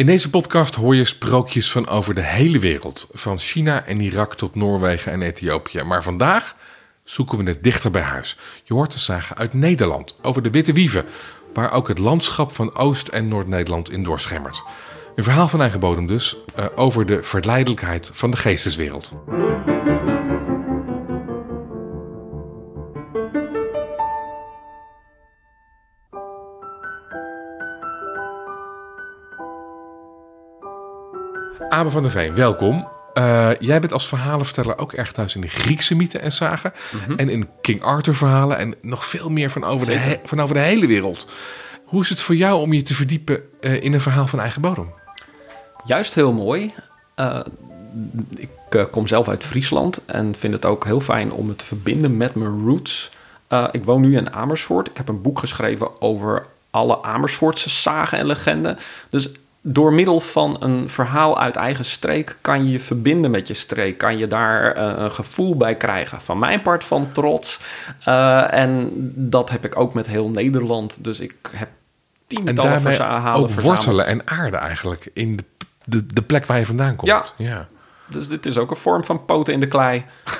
In deze podcast hoor je sprookjes van over de hele wereld. Van China en Irak tot Noorwegen en Ethiopië. Maar vandaag zoeken we het dichter bij huis. Je hoort de zagen uit Nederland over de Witte Wieven. Waar ook het landschap van Oost- en Noord-Nederland in doorschemmert. Een verhaal van eigen bodem dus. eh, over de verleidelijkheid van de geesteswereld. Abe van der Veen, welkom. Eh, jij bent als verhalenverteller ook erg thuis in de Griekse mythen en zagen. En in King Arthur verhalen. En nog veel meer van over, de, van over de hele wereld. Hoe is het voor jou om je te verdiepen eh, in een verhaal van eigen bodem? Juist heel mooi. Eh, ik kom zelf uit Friesland en vind het ook heel fijn om het te verbinden met mijn roots. Ik woon nu in Amersfoort. Ik heb een boek geschreven over alle Amersfoortse zagen en legenden. Dus door middel van een verhaal uit eigen streek kan je je verbinden met je streek. Kan je daar eh, een gevoel bij krijgen. Van mijn part van trots. Eh, en dat heb ik ook met heel Nederland. Dus ik heb En tientallen daarmee verhalen ook verzameld. wortelen en aarde eigenlijk. In de, de, de plek waar je vandaan komt. Ja. ja. Dus dit is ook een vorm van poten in de klei.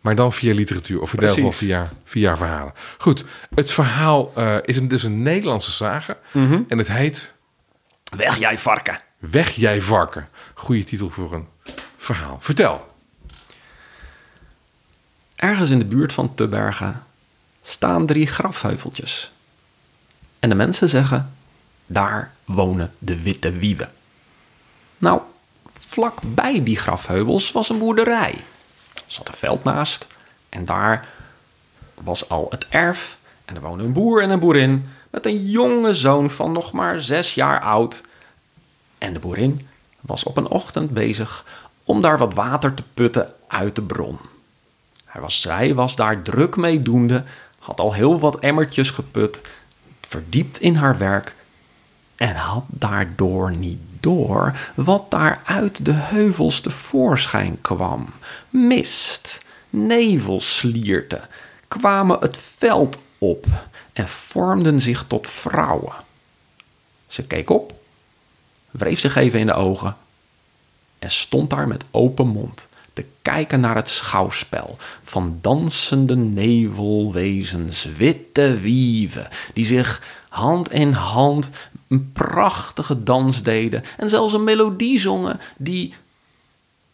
Maar dan via literatuur of in via, via verhalen. Goed, het verhaal eh, is een, dus een Nederlandse sage. Mhm. En het heet Weg jij varken. Weg jij varken. Goeie titel voor een verhaal. Vertel. Ergens in de buurt van Tubbergen staan drie grafheuveltjes. En de mensen zeggen, daar wonen de witte wieven. Nou, vlakbij die grafheuvels was een boerderij. Er zat een veld naast en daar was al het erf. En er woonde een boer en een boerin met een jonge zoon van nog maar zes jaar oud. En de boerin was op een ochtend bezig om daar wat water te putten uit de bron. Hij was, zij was daar druk mee doende, had al heel wat emmertjes geput, verdiept in haar werk en had daardoor niet door wat daar uit de heuvels tevoorschijn kwam. Mist, nevelslierten kwamen het veld op en vormden zich tot vrouwen. Ze keek op, wreef zich even in de ogen en stond daar met open mond te kijken naar het schouwspel van dansende nevelwezens, witte wieven, die zich hand in hand een prachtige dans deden en zelfs een melodie zongen die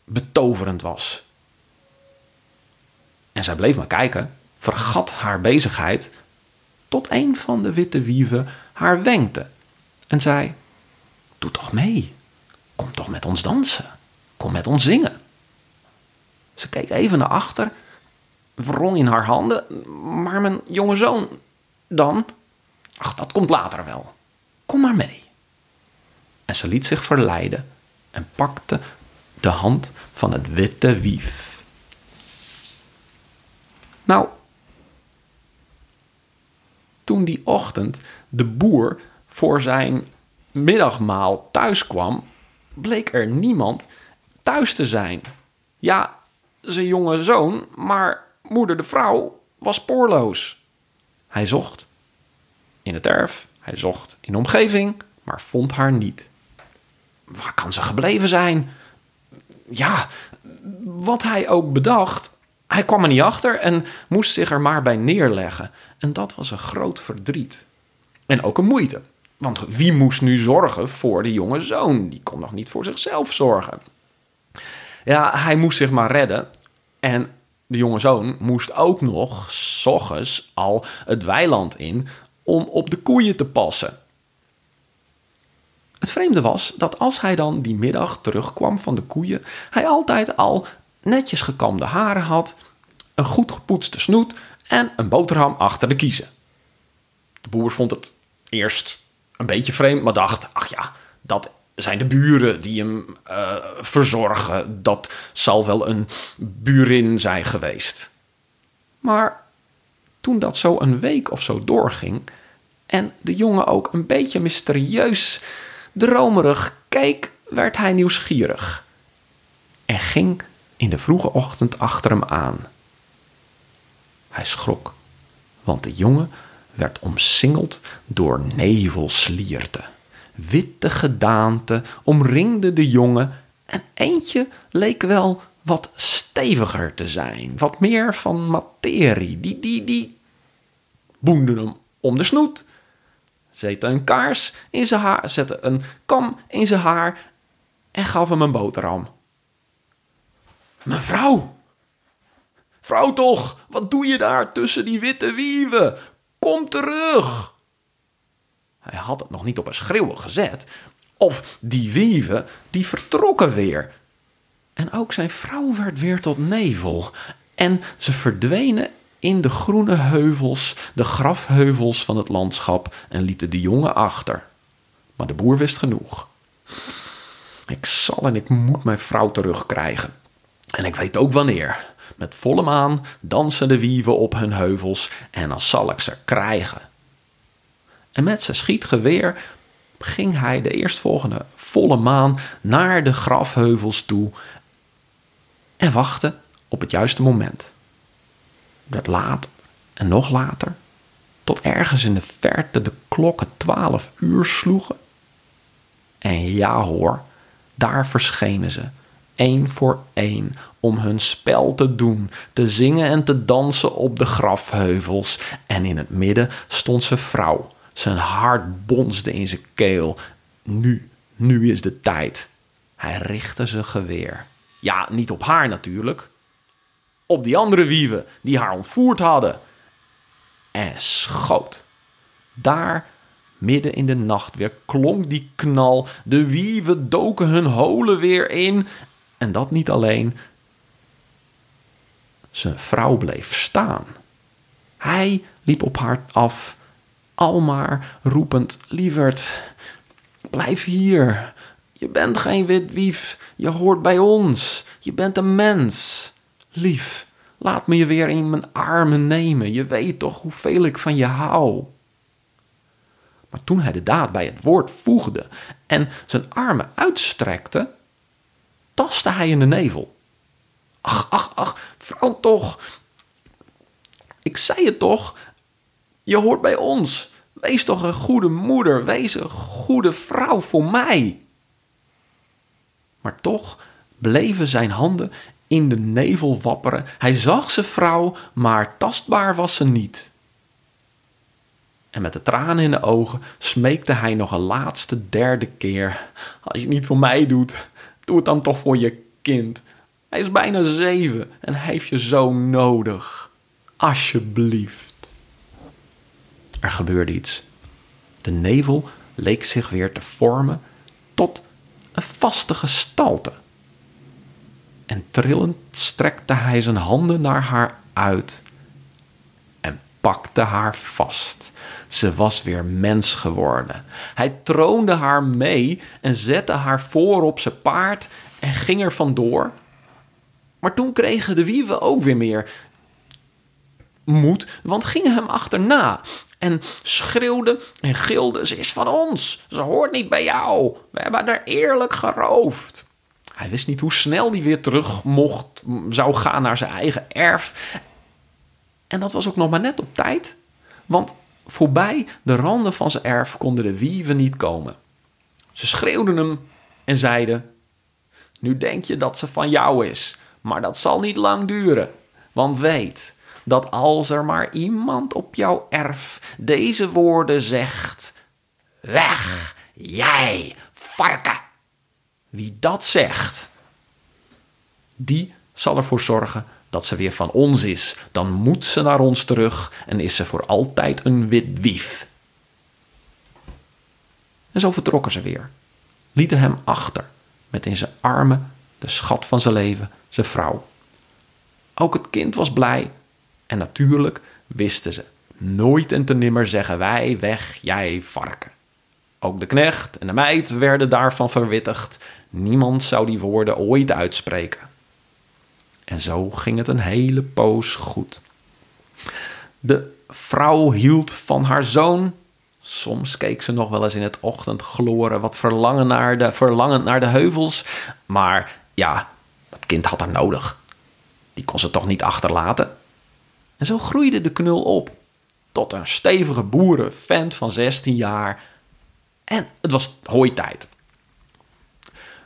betoverend was. En zij bleef maar kijken, vergat haar bezigheid, tot een van de witte wieven haar wenkte en zei: Doe toch mee. Kom toch met ons dansen. Kom met ons zingen. Ze keek even naar achter, wrong in haar handen. Maar mijn jonge zoon dan? Ach, dat komt later wel. Kom maar mee. En ze liet zich verleiden en pakte de hand van het witte wief. Nou, toen die ochtend de boer voor zijn middagmaal thuis kwam, bleek er niemand thuis te zijn. Ja, zijn jonge zoon, maar moeder de vrouw was spoorloos. Hij zocht in het erf, hij zocht in de omgeving, maar vond haar niet. Waar kan ze gebleven zijn? Ja, wat hij ook bedacht, hij kwam er niet achter en moest zich er maar bij neerleggen. En dat was een groot verdriet. En ook een moeite. Want wie moest nu zorgen voor de jonge zoon? Die kon nog niet voor zichzelf zorgen. Ja, hij moest zich maar redden. En de jonge zoon moest ook nog, s ochtends, al het weiland in om op de koeien te passen. Het vreemde was dat als hij dan die middag terugkwam van de koeien, hij altijd al netjes gekamde haren had, een goed gepoetste snoet en een boterham achter de kiezen. De boer vond het eerst een beetje vreemd, maar dacht: ach ja, dat zijn de buren die hem eh, verzorgen. Dat zal wel een burin zijn geweest. Maar toen dat zo een week of zo doorging en de jongen ook een beetje mysterieus, dromerig keek, werd hij nieuwsgierig en ging in de vroege ochtend achter hem aan. Hij schrok, want de jongen werd omsingeld door nevelslierten. witte gedaante omringde de jongen en eentje leek wel wat steviger te zijn, wat meer van materie. Die, die, die hem om de snoet, zette een kaars in zijn haar, zette een kam in zijn haar en gaf hem een boterham. Mevrouw! Vrouw toch, wat doe je daar tussen die witte wieven? Kom terug! Hij had het nog niet op een schreeuwen gezet. Of die wieven, die vertrokken weer. En ook zijn vrouw werd weer tot nevel. En ze verdwenen in de groene heuvels, de grafheuvels van het landschap en lieten de jongen achter. Maar de boer wist genoeg. Ik zal en ik moet mijn vrouw terugkrijgen. En ik weet ook wanneer. Met volle maan dansen de wieven op hun heuvels en dan zal ik ze krijgen. En met zijn schietgeweer ging hij de eerstvolgende volle maan naar de grafheuvels toe en wachtte op het juiste moment. Dat laat en nog later, tot ergens in de verte de klokken twaalf uur sloegen. En ja hoor, daar verschenen ze, één voor één, om hun spel te doen, te zingen en te dansen op de grafheuvels. En in het midden stond zijn vrouw. Zijn hart bonsde in zijn keel. Nu, nu is de tijd. Hij richtte zijn geweer. Ja, niet op haar natuurlijk. Op die andere wieven die haar ontvoerd hadden. En schoot. Daar, midden in de nacht, weer klonk die knal. De wieven doken hun holen weer in. En dat niet alleen. Zijn vrouw bleef staan. Hij liep op haar af, almaar roepend: Lieverd, blijf hier. Je bent geen wit wief, je hoort bij ons. Je bent een mens. Lief, laat me je weer in mijn armen nemen. Je weet toch hoeveel ik van je hou. Maar toen hij de daad bij het woord voegde en zijn armen uitstrekte, tastte hij in de nevel. Ach, ach, ach, vrouw toch. Ik zei het toch. Je hoort bij ons. Wees toch een goede moeder. Wees een goede vrouw voor mij. Maar toch bleven zijn handen in de nevel wapperen. Hij zag zijn vrouw, maar tastbaar was ze niet. En met de tranen in de ogen smeekte hij nog een laatste derde keer: Als je het niet voor mij doet, doe het dan toch voor je kind. Hij is bijna zeven en hij heeft je zo nodig. Alsjeblieft. Er gebeurde iets. De nevel leek zich weer te vormen tot een vaste gestalte. En trillend strekte hij zijn handen naar haar uit en pakte haar vast. Ze was weer mens geworden. Hij troonde haar mee en zette haar voor op zijn paard en ging er vandoor. Maar toen kregen de wieven ook weer meer moed, want gingen hem achterna en schreeuwden en gilden: Ze is van ons, ze hoort niet bij jou. We hebben haar eerlijk geroofd. Hij wist niet hoe snel hij weer terug mocht, zou gaan naar zijn eigen erf. En dat was ook nog maar net op tijd, want voorbij de randen van zijn erf konden de wieven niet komen. Ze schreeuwden hem en zeiden: Nu denk je dat ze van jou is, maar dat zal niet lang duren. Want weet dat als er maar iemand op jouw erf deze woorden zegt: Weg, jij, varken! Wie dat zegt, die zal ervoor zorgen dat ze weer van ons is. Dan moet ze naar ons terug en is ze voor altijd een wit wief. En zo vertrokken ze weer, lieten hem achter, met in zijn armen de schat van zijn leven, zijn vrouw. Ook het kind was blij en natuurlijk wisten ze, nooit en te nimmer zeggen wij weg, jij varken. Ook de knecht en de meid werden daarvan verwittigd. Niemand zou die woorden ooit uitspreken. En zo ging het een hele poos goed. De vrouw hield van haar zoon. Soms keek ze nog wel eens in het ochtendgloren wat verlangen naar de, verlangend naar de heuvels. Maar ja, het kind had haar nodig. Die kon ze toch niet achterlaten. En zo groeide de knul op tot een stevige boerenvent van 16 jaar En het was hooitijd.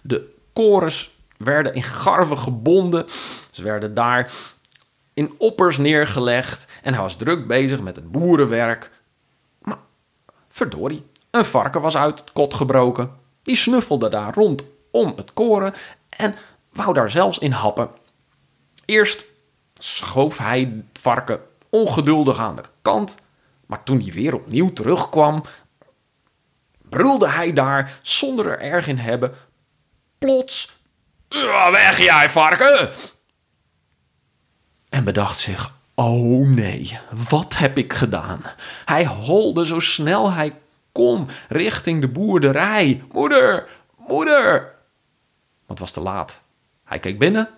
De korens werden in garven gebonden. Ze werden daar in oppers neergelegd. En hij was druk bezig met het boerenwerk. Maar verdorie, een varken was uit het kot gebroken. Die snuffelde daar rondom het koren en wou daar zelfs in happen. Eerst schoof hij het varken ongeduldig aan de kant. Maar toen hij weer opnieuw terugkwam, brulde hij daar zonder er erg in hebben. Plots, "Ja, weg jij varken! En bedacht zich, oh nee, wat heb ik gedaan? Hij holde zo snel hij kon richting de boerderij. Moeder, moeder! Het was te laat. Hij keek binnen,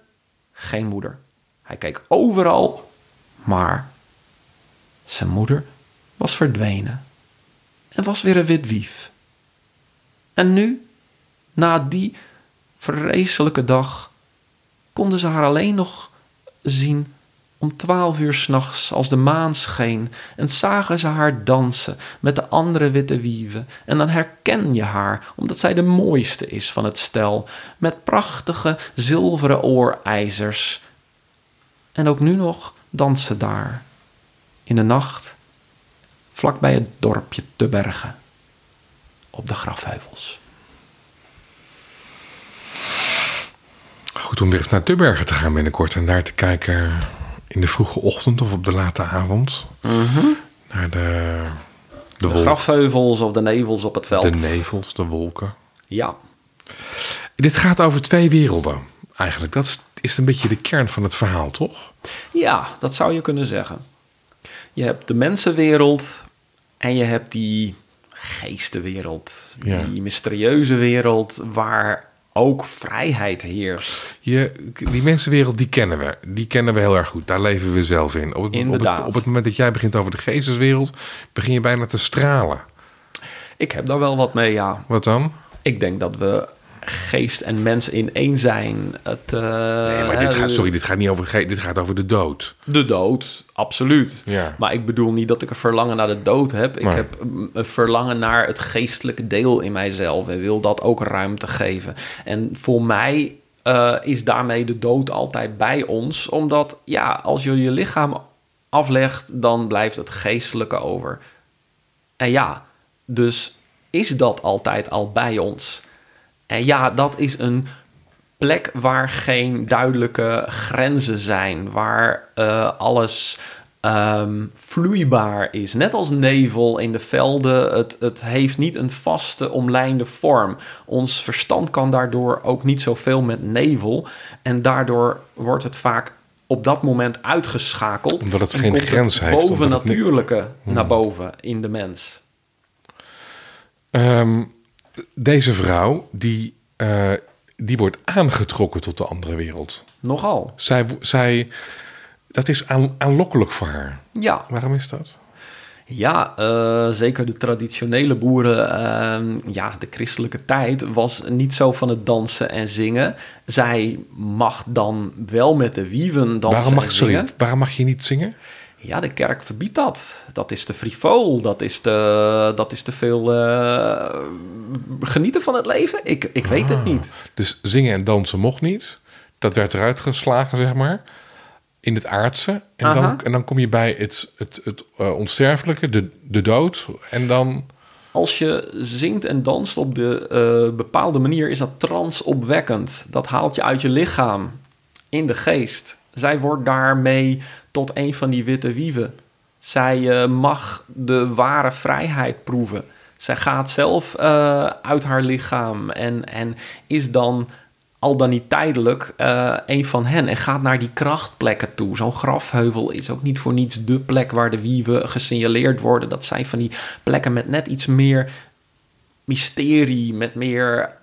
geen moeder. Hij keek overal, maar zijn moeder was verdwenen en was weer een wit wief. En nu, na die vreselijke dag, konden ze haar alleen nog zien om twaalf uur s'nachts als de maan scheen en zagen ze haar dansen met de andere witte wieven. En dan herken je haar, omdat zij de mooiste is van het stel, met prachtige zilveren oorijzers. En ook nu nog danst ze daar, in de nacht, vlakbij het dorpje te bergen, op de grafheuvels. Goed om weer eens naar Tubbergen te gaan binnenkort en daar te kijken in de vroege ochtend of op de late avond. Naar de, de, De grafheuvels of de nevels op het veld. de nevels, de wolken. Ja, Dit gaat over twee werelden eigenlijk. Dat is, is een beetje de kern van het verhaal, toch? Ja, dat zou je kunnen zeggen. Je hebt de mensenwereld en je hebt die geestenwereld. Ja. Die mysterieuze wereld waar ook vrijheid heerst. Je, die mensenwereld, die kennen we. Die kennen we heel erg goed. Daar leven we zelf in. Op het, op, het, Inderdaad. op het moment dat jij begint over de geesteswereld, begin je bijna te stralen. Ik heb daar wel wat mee, ja. Wat dan? Ik denk dat we geest en mens in één zijn. Het, eh, Nee, maar dit gaat, sorry, dit gaat niet over dit gaat over de dood. De dood, absoluut. Ja. Maar ik bedoel niet dat ik een verlangen naar de dood heb. Ik heb een verlangen naar het geestelijke deel in mijzelf. En wil dat ook ruimte geven. En voor mij eh, is daarmee de dood altijd bij ons. Omdat, ja, als je je lichaam aflegt, dan blijft het geestelijke over. En ja, dus is dat altijd al bij ons. En ja, dat is een plek waar geen duidelijke grenzen zijn, waar eh, alles ehm, vloeibaar is. Net als nevel in de velden, het, het heeft niet een vaste omlijnde vorm. Ons verstand kan daardoor ook niet zoveel met nevel en daardoor wordt het vaak op dat moment uitgeschakeld. Omdat het en geen grens heeft, omdat het Hmm. bovennatuurlijke naar boven in de mens. Ehm, deze vrouw, die, eh, die wordt aangetrokken tot de andere wereld. Nogal. Zij, zij, dat is aan, aanlokkelijk voor haar. Ja, Waarom is dat? Ja, eh, zeker de traditionele boeren, ehm, ja, de christelijke tijd was niet zo van het dansen en zingen. Zij mag dan wel met de wieven dansen Waarom mag, en sorry, zingen. waarom mag je niet zingen? Ja, de kerk verbiedt dat. Dat is te frivol, dat is te, dat is te veel eh, genieten van het leven. Ik, ik weet het niet. Dus zingen en dansen mocht niet. Dat werd eruit geslagen, zeg maar. In het aardse. En, Aha. dan, en dan kom je bij het, het, het eh, onsterfelijke, de, de dood. En dan... Als je zingt en danst op de eh, bepaalde manier, is dat transopwekkend. Dat haalt je uit je lichaam, in de geest. Zij wordt daarmee tot een van die witte wieven. Zij eh, mag de ware vrijheid proeven. Zij gaat zelf eh, uit haar lichaam en, en is dan al dan niet tijdelijk eh, een van hen en gaat naar die krachtplekken toe. Zo'n grafheuvel is ook niet voor niets de plek waar de wieven gesignaleerd worden. Dat zijn van die plekken met net iets meer mysterie, met meer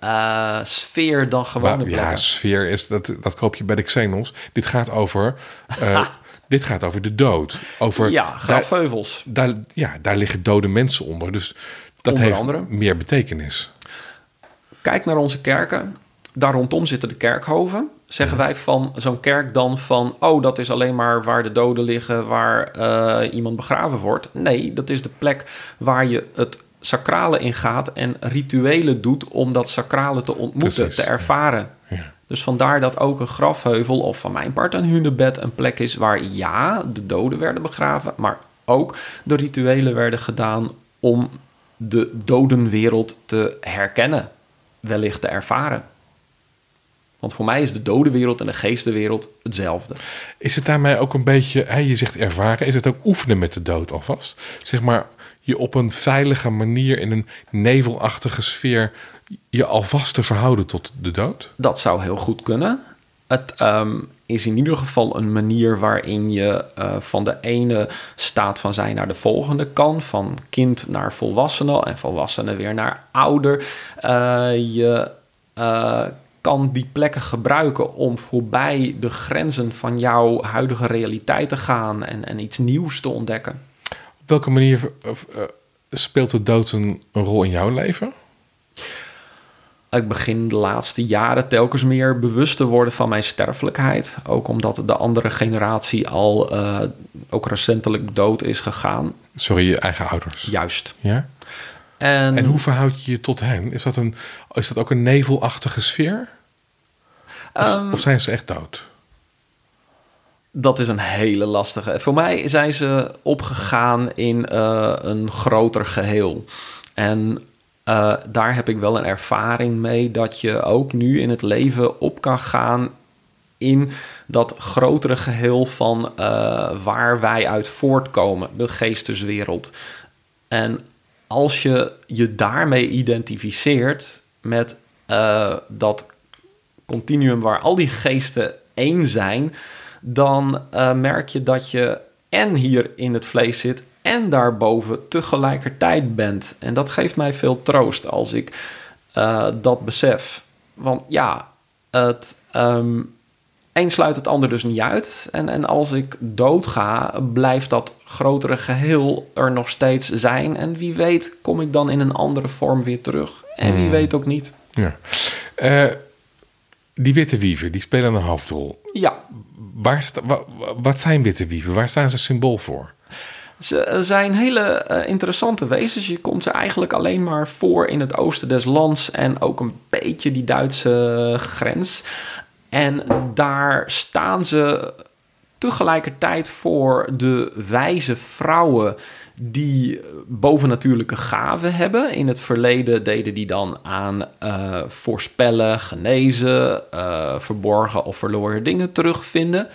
sfeer dan gewone Maar, ja, plekken. sfeer is, dat, dat koop je bij de Xenos. Dit gaat over, dit gaat over de dood. Over, ja, grafheuvels. Daar, daar, ja, daar liggen dode mensen onder. Dus dat Onder heeft andere. meer betekenis. Kijk naar onze kerken. Daar rondom zitten de kerkhoven. Zeggen wij van zo'n kerk dan van... oh, dat is alleen maar waar de doden liggen... waar eh, iemand begraven wordt. Nee, dat is de plek waar je het sacrale ingaat en rituelen doet om dat sacrale te ontmoeten, Precies, te ervaren. Ja. Dus vandaar dat ook een grafheuvel of van mijn part een hunebed een plek is waar ja, de doden werden begraven, maar ook de rituelen werden gedaan om de dodenwereld te herkennen, wellicht te ervaren. Want voor mij is de dodenwereld en de geestenwereld hetzelfde. Is het daarmee ook een beetje, hè, je zegt ervaren, is het ook oefenen met de dood alvast? Zeg maar, je op een veilige manier in een nevelachtige sfeer je alvast te verhouden tot de dood? Dat zou heel goed kunnen. Het ehm, is in ieder geval een manier waarin je eh, van de ene staat van zijn naar de volgende kan. Van kind naar volwassene en volwassene weer naar ouder. Eh, je eh, kan die plekken gebruiken om voorbij de grenzen van jouw huidige realiteit te gaan en, en iets nieuws te ontdekken. Op welke manier speelt de dood een, een rol in jouw leven? Ik begin de laatste jaren telkens meer bewust te worden van mijn sterfelijkheid. Ook omdat de andere generatie al eh, ook recentelijk dood is gegaan. Sorry, je eigen ouders. Juist. Ja? En, En hoe verhoud je je tot hen? Is dat, een, is dat ook een nevelachtige sfeer? Of, Ehm, of zijn ze echt dood? dat is een hele lastige. Voor mij zijn ze opgegaan in eh, een groter geheel. En eh, daar heb ik wel een ervaring mee dat je ook nu in het leven op kan gaan in dat grotere geheel van eh, waar wij uit voortkomen, de geesteswereld. En als je je daarmee identificeert met eh, dat continuum waar al die geesten één zijn, dan merk je dat je en hier in het vlees zit en daarboven tegelijkertijd bent. En dat geeft mij veel troost als ik eh, dat besef. Want ja, het ehm, een sluit het ander dus niet uit. En, en als ik doodga, blijft dat grotere geheel er nog steeds zijn. En wie weet kom ik dan in een andere vorm weer terug. En wie weet ook niet. Ja. Eh, die witte wieven, die spelen een hoofdrol. Ja, Waar wat zijn witte wieven? Waar staan ze symbool voor? Ze zijn hele eh, interessante wezens. Je komt ze eigenlijk alleen maar voor in het oosten des lands en ook een beetje die Duitse grens. En daar staan ze tegelijkertijd voor de wijze vrouwen die bovennatuurlijke gaven hebben. In het verleden deden die dan aan eh, voorspellen, genezen, eh, verborgen of verloren dingen terugvinden.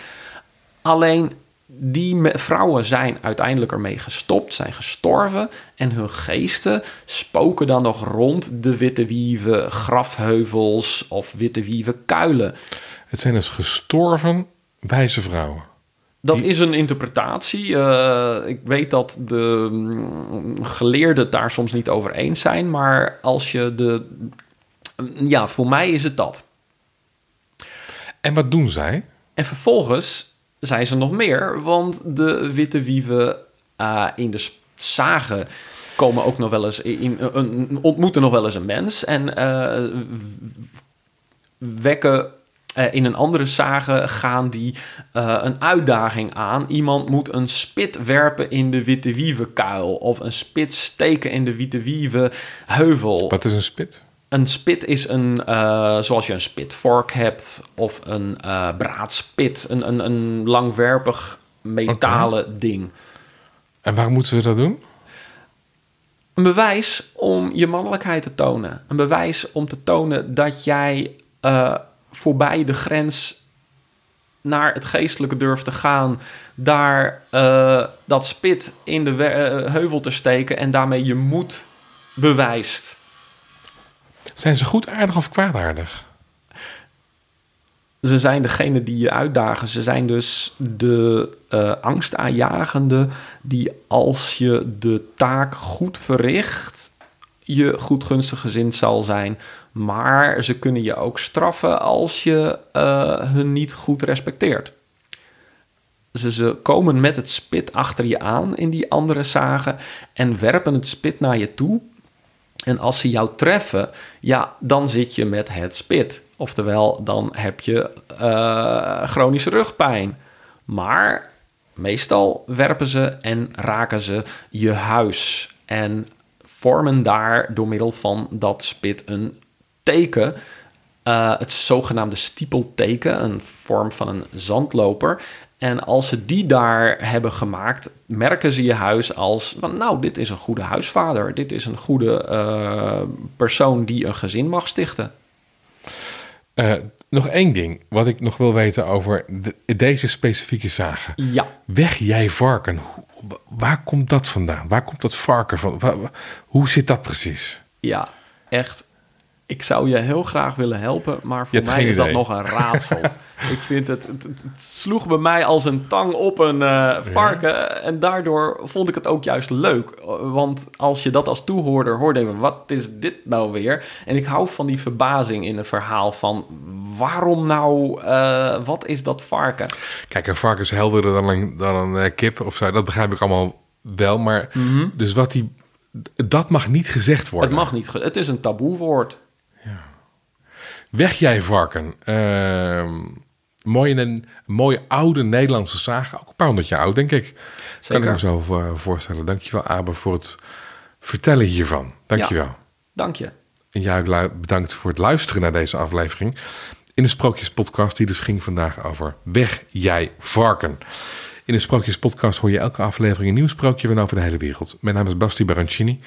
Alleen die vrouwen zijn uiteindelijk ermee gestopt, zijn gestorven. En hun geesten spoken dan nog rond de witte wieven grafheuvels of witte wieven kuilen. Het zijn dus gestorven wijze vrouwen. Dat is een interpretatie. Eh, ik weet dat de mm, geleerden het daar soms niet over eens zijn. Maar als je de. Ja, voor mij is het dat. En wat doen zij? En vervolgens zijn ze nog meer, want de witte wieven eh, in de zagen komen ook nog wel eens in, ontmoeten nog wel eens een mens en eh, wekken eh, in een andere zagen gaan die een uitdaging aan. Iemand moet een spit werpen in de witte wievenkuil of een spit steken in de witte wieven heuvel. Wat is een spit? Een spit is een, eh, zoals je een spitvork hebt, of een eh, braadspit, een, een, een langwerpig metalen ding. En waarom moeten we dat doen? Een bewijs om je mannelijkheid te tonen. Een bewijs om te tonen dat jij eh, voorbij de grens naar het geestelijke durft te gaan. Daar dat spit in de heuvel te steken en daarmee je moed bewijst. Zijn ze goed aardig of kwaadaardig? Ze zijn degene die je uitdagen. Ze zijn dus de eh angstaanjagende die als je de taak goed verricht, je goedgunstig gezind zal zijn. Maar ze kunnen je ook straffen als je eh, hun niet goed respecteert. Ze, ze komen met het spit achter je aan in die andere zagen en werpen het spit naar je toe. En als ze jou treffen, ja, dan zit je met het spit. Oftewel, dan heb je eh, chronische rugpijn. Maar meestal werpen ze en raken ze je huis. En vormen daar door middel van dat spit een teken. Uh, het zogenaamde stiepelteken, een vorm van een zandloper. En als ze die daar hebben gemaakt, merken ze je huis als: van, nou, dit is een goede huisvader. Dit is een goede uh, persoon die een gezin mag stichten. Uh, nog één ding wat ik nog wil weten over de, deze specifieke zagen. Ja. Weg jij varken. Waar komt dat vandaan? Waar komt dat varken van? Waar, hoe zit dat precies? Ja, echt ik zou je heel graag willen helpen, maar voor mij is dat nog een raadsel. ik vind het, het, het, sloeg bij mij als een tang op een uh, varken. En daardoor vond ik het ook juist leuk. Want als je dat als toehoorder je, wat is dit nou weer? En ik hou van die verbazing in een verhaal van... waarom nou, uh, wat is dat varken? Kijk, een varken is helderder dan een, dan een uh, kip of zo. Dat begrijp ik allemaal wel, maar... Mm -hmm. Dus wat die... Dat mag niet gezegd worden. Het mag niet. Het is een taboewoord. Weg jij varken. Uh, mooi een mooie oude Nederlandse zaag. Ook een paar honderd jaar oud, denk ik. Zeker. Kan ik me zo voorstellen. Dankjewel, Abe, voor het vertellen hiervan. Dankjewel. Ja, dank je. En jij bedankt voor het luisteren naar deze aflevering. In de Sprookjespodcast, die dus ging vandaag over Weg jij varken. In de Sprookjespodcast hoor je elke aflevering een nieuw sprookje van over de hele wereld. Mijn naam is Basti Barancini.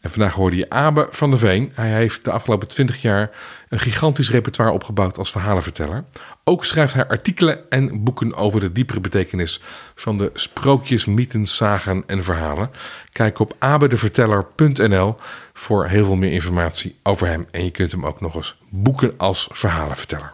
En vandaag hoorde je Abe van der Veen. Hij heeft de afgelopen twintig jaar een gigantisch repertoire opgebouwd als verhalenverteller. Ook schrijft hij artikelen en boeken over de diepere betekenis van de sprookjes, mythen, zagen en verhalen. Kijk op abedeverteller.nl voor heel veel meer informatie over hem. En je kunt hem ook nog eens boeken als verhalenverteller.